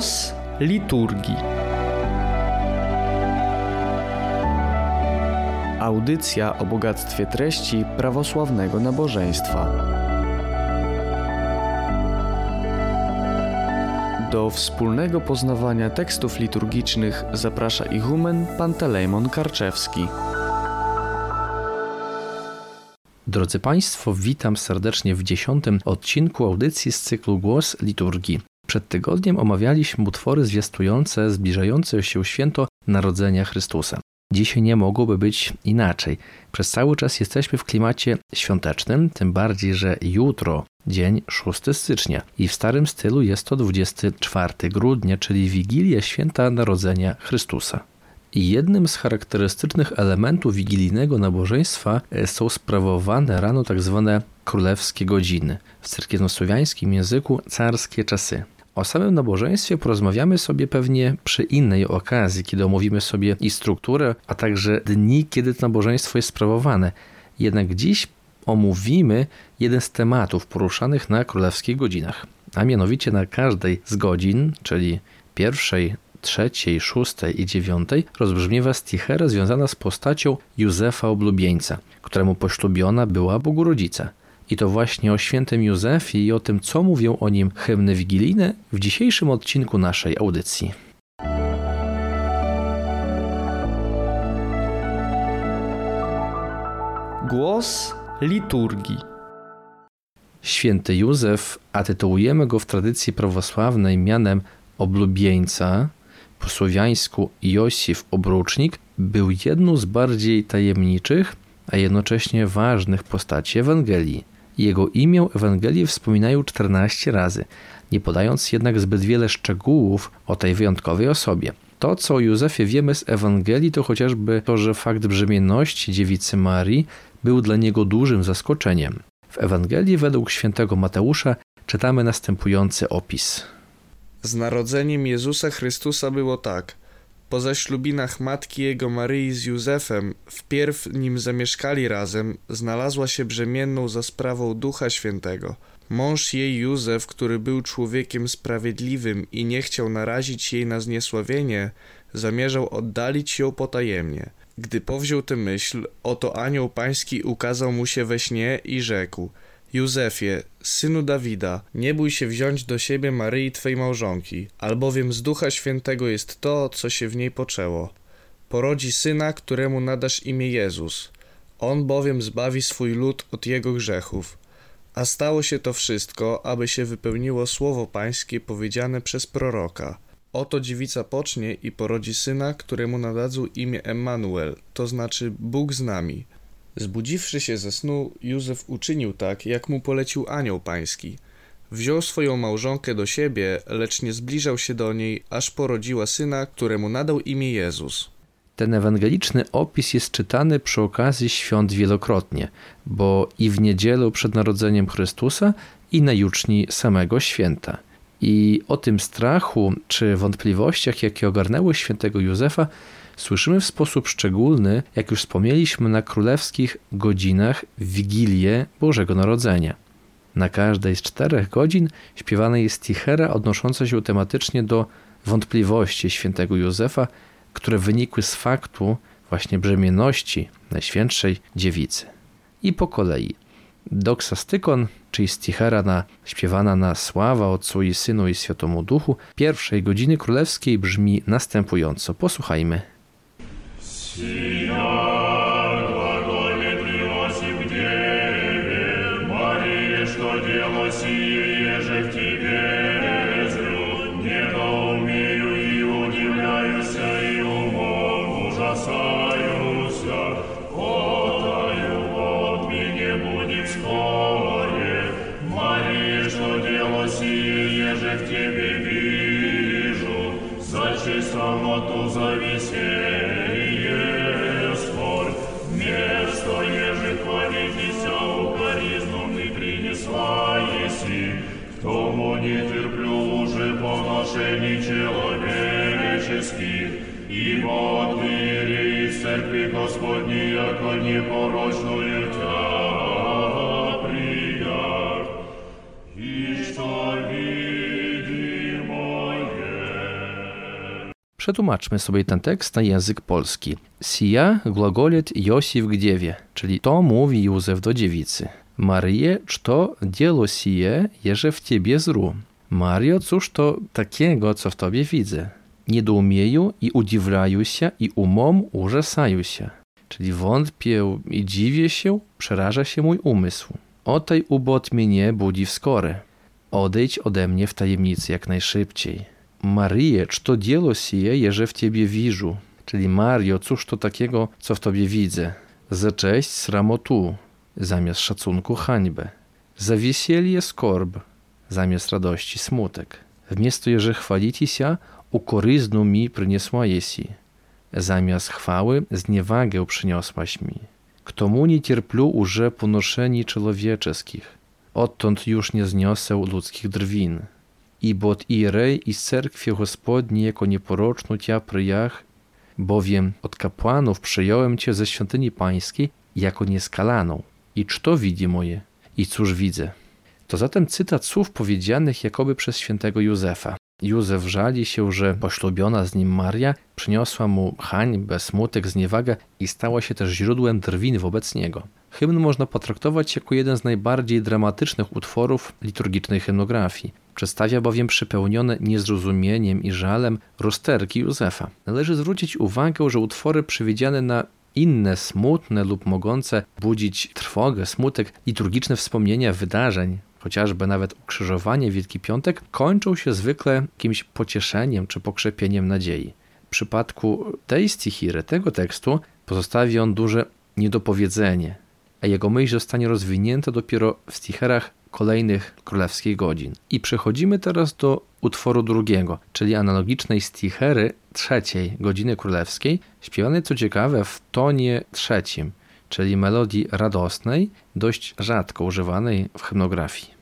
Głos liturgii. Audycja o bogactwie treści prawosławnego nabożeństwa. Do wspólnego poznawania tekstów liturgicznych zaprasza ichumen Pantelejmon Karczewski. Drodzy Państwo, witam serdecznie w dziesiątym odcinku audycji z cyklu Głos Liturgii. Przed tygodniem omawialiśmy utwory zwiastujące zbliżające się święto Narodzenia Chrystusa. Dzisiaj nie mogłoby być inaczej. Przez cały czas jesteśmy w klimacie świątecznym, tym bardziej, że jutro, dzień 6 stycznia i w starym stylu jest to 24 grudnia, czyli Wigilia Święta Narodzenia Chrystusa. I jednym z charakterystycznych elementów wigilijnego nabożeństwa e, są sprawowane rano tak zwane królewskie godziny, w cerkiewnosłowiańskim języku carskie czasy. O samym nabożeństwie porozmawiamy sobie pewnie przy innej okazji, kiedy omówimy sobie i strukturę, a także dni, kiedy to nabożeństwo jest sprawowane. Jednak dziś omówimy jeden z tematów poruszanych na królewskich godzinach, a mianowicie na każdej z godzin, czyli pierwszej, trzeciej, szóstej i dziewiątej rozbrzmiewa stichera związana z postacią Józefa Oblubieńca, któremu poślubiona była Bogurodzica. I to właśnie o świętym Józefie i o tym, co mówią o nim hymny wigilijne w dzisiejszym odcinku naszej audycji. Głos liturgii. Święty Józef, a tytułujemy go w tradycji prawosławnej mianem oblubieńca, po słowiańsku Josif Obrucznik, był jedną z bardziej tajemniczych, a jednocześnie ważnych postaci Ewangelii. Jego imię Ewangelii wspominają 14 razy, nie podając jednak zbyt wiele szczegółów o tej wyjątkowej osobie. To, co o Józefie wiemy z Ewangelii, to chociażby to, że fakt brzemienności dziewicy Marii był dla niego dużym zaskoczeniem. W Ewangelii według świętego Mateusza czytamy następujący opis. Z narodzeniem Jezusa Chrystusa było tak. Po zaślubinach matki jego Maryi z Józefem, wpierw nim zamieszkali razem, znalazła się brzemienną za sprawą Ducha Świętego. Mąż jej Józef, który był człowiekiem sprawiedliwym i nie chciał narazić jej na zniesławienie, zamierzał oddalić ją potajemnie. Gdy powziął tę myśl, oto anioł pański ukazał mu się we śnie i rzekł – Józefie, synu Dawida, nie bój się wziąć do siebie Maryi Twej małżonki, albowiem z Ducha Świętego jest to, co się w niej poczęło. Porodzi syna, któremu nadasz imię Jezus. On bowiem zbawi swój lud od jego grzechów. A stało się to wszystko, aby się wypełniło słowo pańskie powiedziane przez proroka. Oto dziewica pocznie i porodzi syna, któremu nadadzą imię Emmanuel, to znaczy Bóg z nami. Zbudziwszy się ze snu, Józef uczynił tak, jak mu polecił anioł pański. Wziął swoją małżonkę do siebie, lecz nie zbliżał się do niej, aż porodziła syna, któremu nadał imię Jezus. Ten ewangeliczny opis jest czytany przy okazji świąt wielokrotnie, bo i w niedzielę przed narodzeniem Chrystusa, i na juczni samego święta. I o tym strachu czy wątpliwościach, jakie ogarnęły świętego Józefa, słyszymy w sposób szczególny, jak już wspomnieliśmy, na królewskich godzinach w Wigilię Bożego Narodzenia. Na każdej z czterech godzin śpiewana jest tichera odnosząca się tematycznie do wątpliwości świętego Józefa, które wynikły z faktu właśnie brzemienności Najświętszej Dziewicy. I po kolei. Doksastykon, czyli stichera na, śpiewana na sława Otcu i Synu i Świętemu Duchu, pierwszej godziny królewskiej brzmi następująco. Posłuchajmy. Сия глаголит Иосиф Деве, Мария, что дело сие, еже в тебе зрю, недоумею и удивляюся, и умом ужасаюся, отаю от меня будет вскоре, Мария, что дело сие, еже в тебе вижу, зачи самоту зависит, Господни, яко непорочную Тя прият, и что видимое Przetłumaczmy sobie ten tekst na język polski. Sija gлаголит Josif k dziewie, czyli to mówi Józef do dziewicy. Maryje, to dzieło sije, jeże w ciebie zru. Mario, cóż to takiego, co w tobie widzę? Niedoumieju i udziwlaju się i umom urzesaju się. Czyli wątpię i dziwię się, przeraża się mój umysł. O tej ubot mnie budzi wskory. Odejdź ode mnie w tajemnicy jak najszybciej. Marie, czy to dzieło sije, jeże w ciebie wiżu? Czyli Mario, cóż to takiego, co w tobie widzę? Za cześć sramotu, zamiast szacunku hańbę. Za wiesielie skorb, zamiast radości smutek. Wместо jeże chwalicie się, ukoryznu mi przyniosła jesi. Zamiast chwały zniewagę przyniosłaś mi. K tomu nie cierplю уже ponoszeni człowieczeskich. Odtąd już nie zniosę ludzkich drwin. Ибо od Irej i z cerkwi Gospodniej jako nieporoczną Cia przyjach, bowiem od kapłanów przyjąłem Cię ze świątyni pańskiej jako nieskalaną. I czto widzi moje? I cóż widzę? To zatem cytat słów powiedzianych jakoby przez świętego Józefa. Józef żali się, że poślubiona z nim Maria przyniosła mu hańbę, smutek, zniewagę i stała się też źródłem drwin wobec niego. Hymn można potraktować jako jeden z najbardziej dramatycznych utworów liturgicznej hymnografii. Przedstawia bowiem przepełnione niezrozumieniem i żalem rozterki Józefa. Należy zwrócić uwagę, że utwory przewidziane na inne smutne lub mogące budzić trwogę, smutek, liturgiczne wspomnienia wydarzeń, chociażby nawet ukrzyżowanie Wielki Piątek, kończą się zwykle jakimś pocieszeniem czy pokrzepieniem nadziei. W przypadku tej stichiry, tego tekstu, pozostawi on duże niedopowiedzenie, a jego myśl zostanie rozwinięta dopiero w sticherach kolejnych królewskich godzin. I przechodzimy teraz do utworu drugiego, czyli analogicznej stichery trzeciej godziny królewskiej, śpiewanej co ciekawe w tonie trzecim, czyli melodii radosnej, dość rzadko używanej w hymnografii.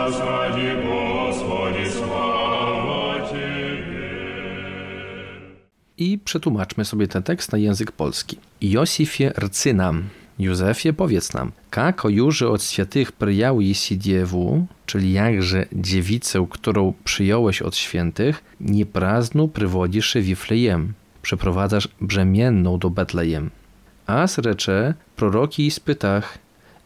воплотивайся нас ради Господи, слава Тебе. I przetłumaczmy sobie ten tekst na język polski. Josifie rcy nam, Józefie powiedz nam, kako już od świętych przyjął jeśli dziewu, czyli jakże dziewicę, którą przyjąłeś od świętych, nie praznu prywodzisz Wiflejem, przeprowadzasz brzemienną do Betlejem. A zrecze proroki spytach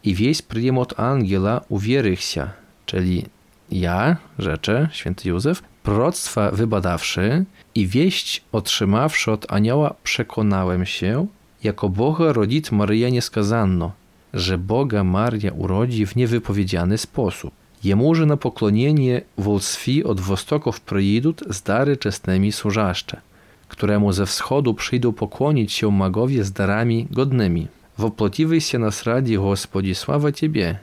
i wieś przyjem od angiela uwierych się, czyli ja, rzecze, święty Józef, proroctwa wybadawszy i wieść otrzymawszy od anioła przekonałem się, jako Boga rodzic Maryja nie skazano, że Boga Maria urodzi w niewypowiedziany sposób. Jemu na poklonienie wolstwi od wostoków przyjdą z dary czesnymi służaszcze, któremu ze wschodu przyjdą pokłonić się magowie z darami godnymi. Się nas radzi Gospodzi, sława Ciebie.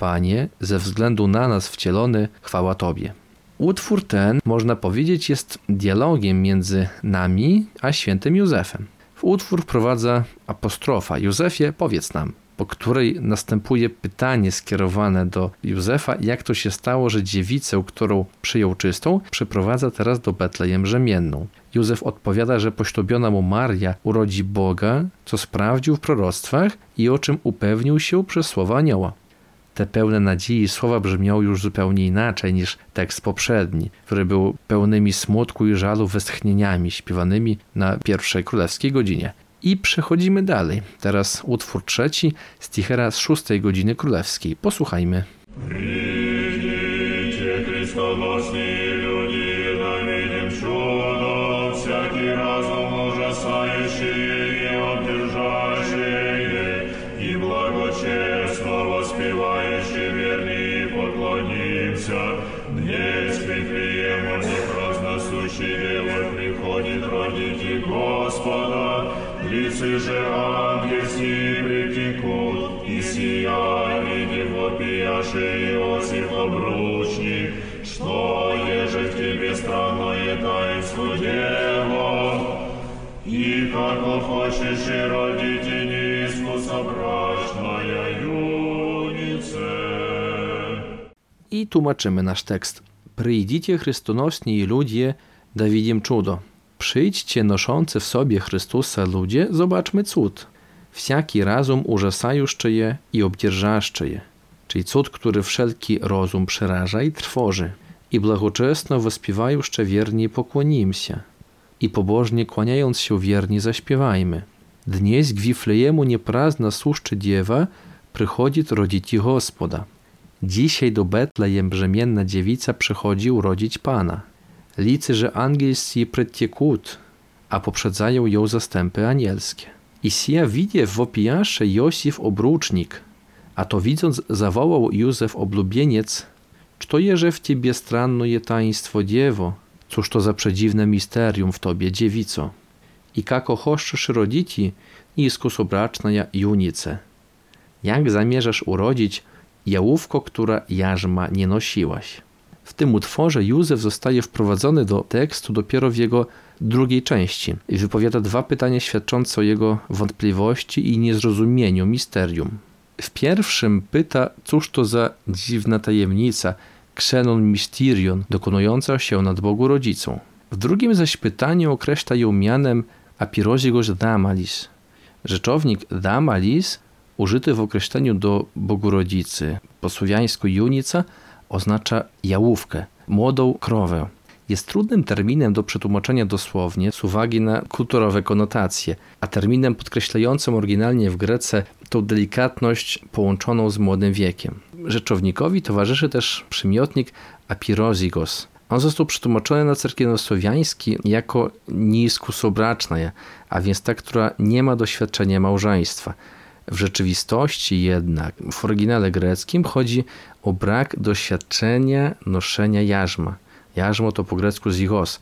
Panie, ze względu na nas wcielony, chwała Tobie. Utwór ten, można powiedzieć, jest dialogiem między nami a świętym Józefem. W utwór wprowadza apostrofa Józefie, powiedz nam, po której następuje pytanie skierowane do Józefa, jak to się stało, że dziewicę, którą przyjął czystą, przyprowadza teraz do Betlejem rzemienną. Józef odpowiada, że poślubiona mu Maria urodzi Boga, co sprawdził w proroctwach i o czym upewnił się przez słowa anioła te pełne nadziei słowa brzmią już zupełnie inaczej niż tekst poprzedni, który był pełnymi smutku i żalu westchnieniami śpiewanymi na pierwszej królewskiej godzinie. I przechodzimy dalej. Teraz utwór trzeci z Tichera z szóstej godziny królewskiej. Posłuchajmy. Przyjdzie razem może Лицы же ангельские притекут, и сияние нашей Иосиф обручник, что еже в тебе странное таинство дева, и как хочешь и родить и неискуса брачная юнице. I tłumaczymy nasz tekst. Przyjdziecie chrystonosni ludzie, da widzim czudo. Przyjdźcie noszący w sobie Chrystusa ludzie, zobaczmy cud. Wsiaki razum urzesajusczy je i obdzierżaszczy je. Czyli cud, który wszelki rozum przeraża i trwoży. I blagoczesno wyspiewajuszcze wierni pokłonim się. I pobożnie kłaniając się wierni zaśpiewajmy. Dnieś w Wiflejemu nieprazna suszczy dziewa, przychodzi rodzić Gospoda. Dzisiaj do Betlejem brzemienna dziewica przychodzi urodzić Pana. Licy, że angielscy przedtiekut, a poprzedzają ją zastępy anielskie. I sija widie w opijasze Josif obrucznik, a to widząc zawołał Józef oblubieniec, to jeże w ciebie stranno taństwo dziewo, cóż to za przedziwne misterium w tobie, dziewico. I kako choszczysz rodzici, iskus obraczna junice. Jak zamierzasz urodzić jałówko, która jarzma nie nosiłaś? W tym utworze Józef zostaje wprowadzony do tekstu dopiero w jego drugiej części i wypowiada dwa pytania świadczące o jego wątpliwości i niezrozumieniu misterium. W pierwszym pyta, cóż to za dziwna tajemnica, Xenon Mysterion, dokonująca się nad Bogu Rodzicą. W drugim zaś pytaniu określa ją mianem apirozigos damalis. Rzeczownik damalis, użyty w określeniu do Bogu Rodzicy, po słowiańsku junica, oznacza jałówkę, młodą krowę. Jest trudnym terminem do przetłumaczenia dosłownie z uwagi na kulturowe konotacje, a terminem podkreślającym oryginalnie w Grece tą delikatność połączoną z młodym wiekiem. Rzeczownikowi towarzyszy też przymiotnik apirozigos. On został przetłumaczony na cerkiewnosłowiański jako niskusobraczna, a więc ta, która nie ma doświadczenia małżeństwa. W rzeczywistości jednak w oryginale greckim chodzi o brak doświadczenia noszenia jarzma. Jarzmo to po grecku zigos,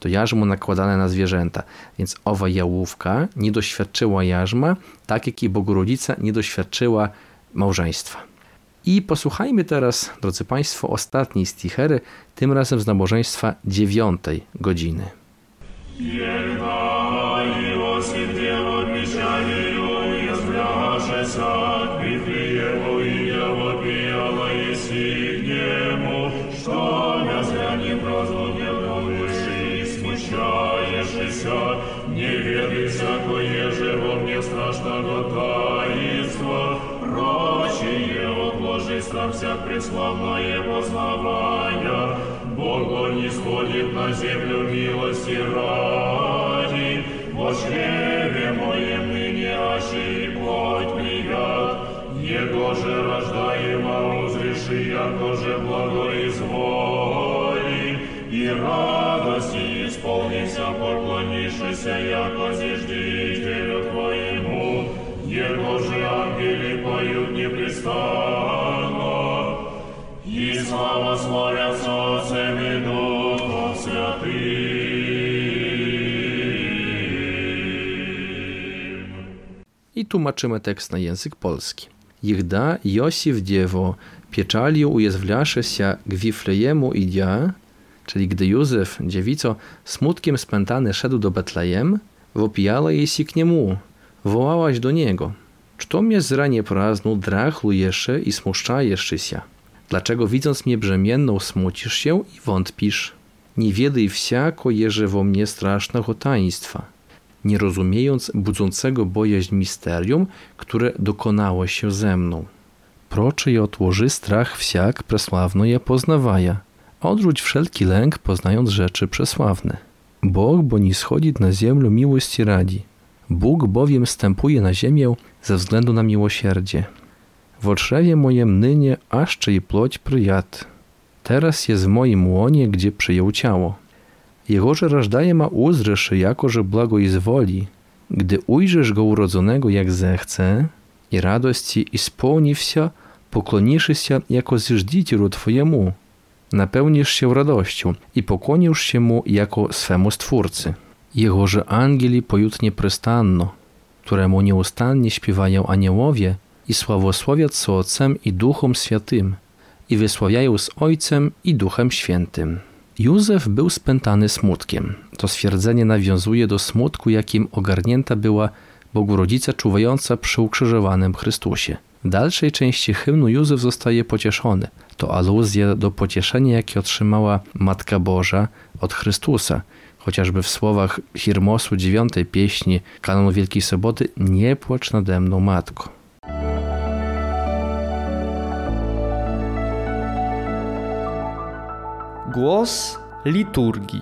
to jarzmo nakładane na zwierzęta, więc owa jałówka nie doświadczyła jarzma, tak jak i Bogorodzica nie doświadczyła małżeństwa. I posłuchajmy teraz, drodzy Państwo, ostatniej stichery, tym razem z nabożeństwa dziewiątej godziny. Yeah. Мне страшного таинства, прочие отложи страх всяк преславное познавания, Бог не сходит на землю милости ради, во чреве моем ныне ащи и плоть прият, Его же рождаемо узреши, яко же благоизволи, и радости исполнися, поклонишься, яко зиждителю и слава славятся Отцем и Духом Святым. I tłumaczymy tekst na język polski. Jechda Josif dziewo pieczaliu ujezwlaszeся k Wiflejemu idia, czyli gdy Józef, dziewico, smutkiem spętany szedł do Betlejem, wopijała jej si k niemu, wołałaś do niego. Czto mnie zranie praznu drachlujesz i smuszczajesz się? Dlaczego widząc mnie brzemienną smucisz się i wątpisz? Nie wiedaj wsiako jeże wo mnie strasznego taństwa, nie rozumiejąc budzącego bojaźń misterium, które dokonało się ze mną. Proczy i odłoży strach wsiak presławno je poznawaja. Odrzuć wszelki lęk, poznając rzeczy przesławne. Bóg, bo nie schodzi na ziemię miłości radzi. Bóg bowiem stępuje na ziemię ze względu na miłosierdzie. W otrzewie mojem nynie aszcze i płoć przyjad. Teraz jest w moim łonie, gdzie przyjął ciało. Jego że rażdaje ma uzryszy, jako że blago i zwoli. Gdy ujrzysz go urodzonego jak zechce, i radości i spełniwsia, pokloniszy się jako zjeżdzicielu Twojemu. Napełnisz się radością i pokłonisz się Mu jako swemu Stwórcy. Jego że angeli pojutnie prestanno, któremu nieustannie śpiewają aniołowie, i sławosławiać z Ojcem i Duchom Świętym i wysławiają z Ojcem i Duchem Świętym. Józef był spętany smutkiem. To stwierdzenie nawiązuje do smutku, jakim ogarnięta była Bogorodzica czuwająca przy ukrzyżowanym Chrystusie. W dalszej części hymnu Józef zostaje pocieszony. To aluzja do pocieszenia, jakie otrzymała Matka Boża od Chrystusa. Chociażby w słowach Hirmosu dziewiątej pieśni kanonu Wielkiej Soboty Nie płacz nade mną, Matko. Głos liturgii.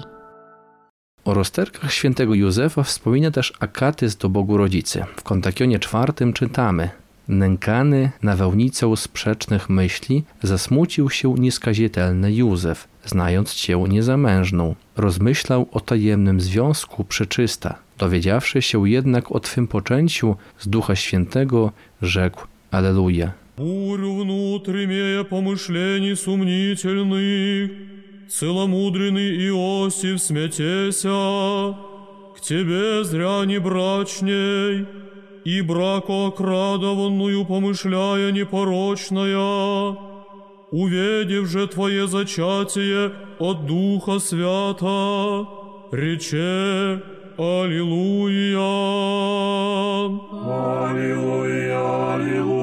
O rozterkach świętego Józefa wspomina też akatyz do Bogu Rodzicy. W kontakionie czwartym czytamy Nękany nawełnicą sprzecznych myśli zasmucił się nieskazitelny Józef, znając cię niezamężną. Rozmyślał o tajemnym związku przeczysta. Dowiedziawszy się jednak o twym poczęciu z Ducha Świętego, rzekł Aleluja. Бурю внутрь имея помышлений сумнительных, целомудренный Иосиф смятеся, к тебе зря не брачней, и браку окрадованную помышляя непорочная, увидев же твое зачатие от Духа Свята, рече. Аллилуйя, Аллилуйя, Аллилуйя.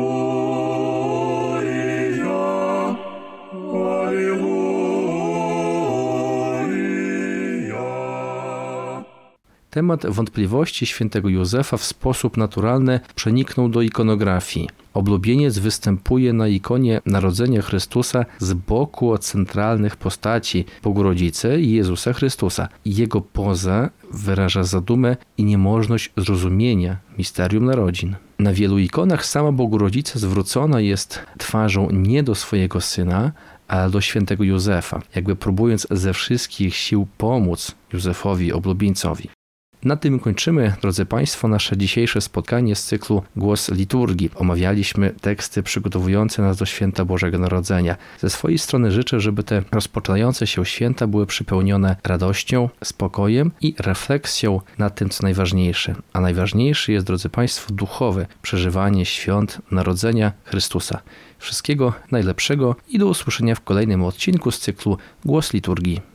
Temat wątpliwości świętego Józefa w sposób naturalny przeniknął do ikonografii. Oblubieniec występuje na ikonie Narodzenia Chrystusa z boku od centralnych postaci Bogu Rodzicy i Jezusa Chrystusa. Jego poza wyraża zadumę i niemożność zrozumienia misterium narodzin. Na wielu ikonach sama Bogu Rodzica zwrócona jest twarzą nie do swojego syna, ale do świętego Józefa, jakby próbując ze wszystkich sił pomóc Józefowi oblubieńcowi. Na tym kończymy, drodzy Państwo, nasze dzisiejsze spotkanie z cyklu Głos Liturgii. Omawialiśmy teksty przygotowujące nas do święta Bożego Narodzenia. Ze swojej strony życzę, żeby te rozpoczynające się święta były przypełnione radością, spokojem i refleksją nad tym, co najważniejsze. A najważniejszy jest, drodzy Państwo, duchowe przeżywanie świąt Narodzenia Chrystusa. Wszystkiego najlepszego i do usłyszenia w kolejnym odcinku z cyklu Głos Liturgii.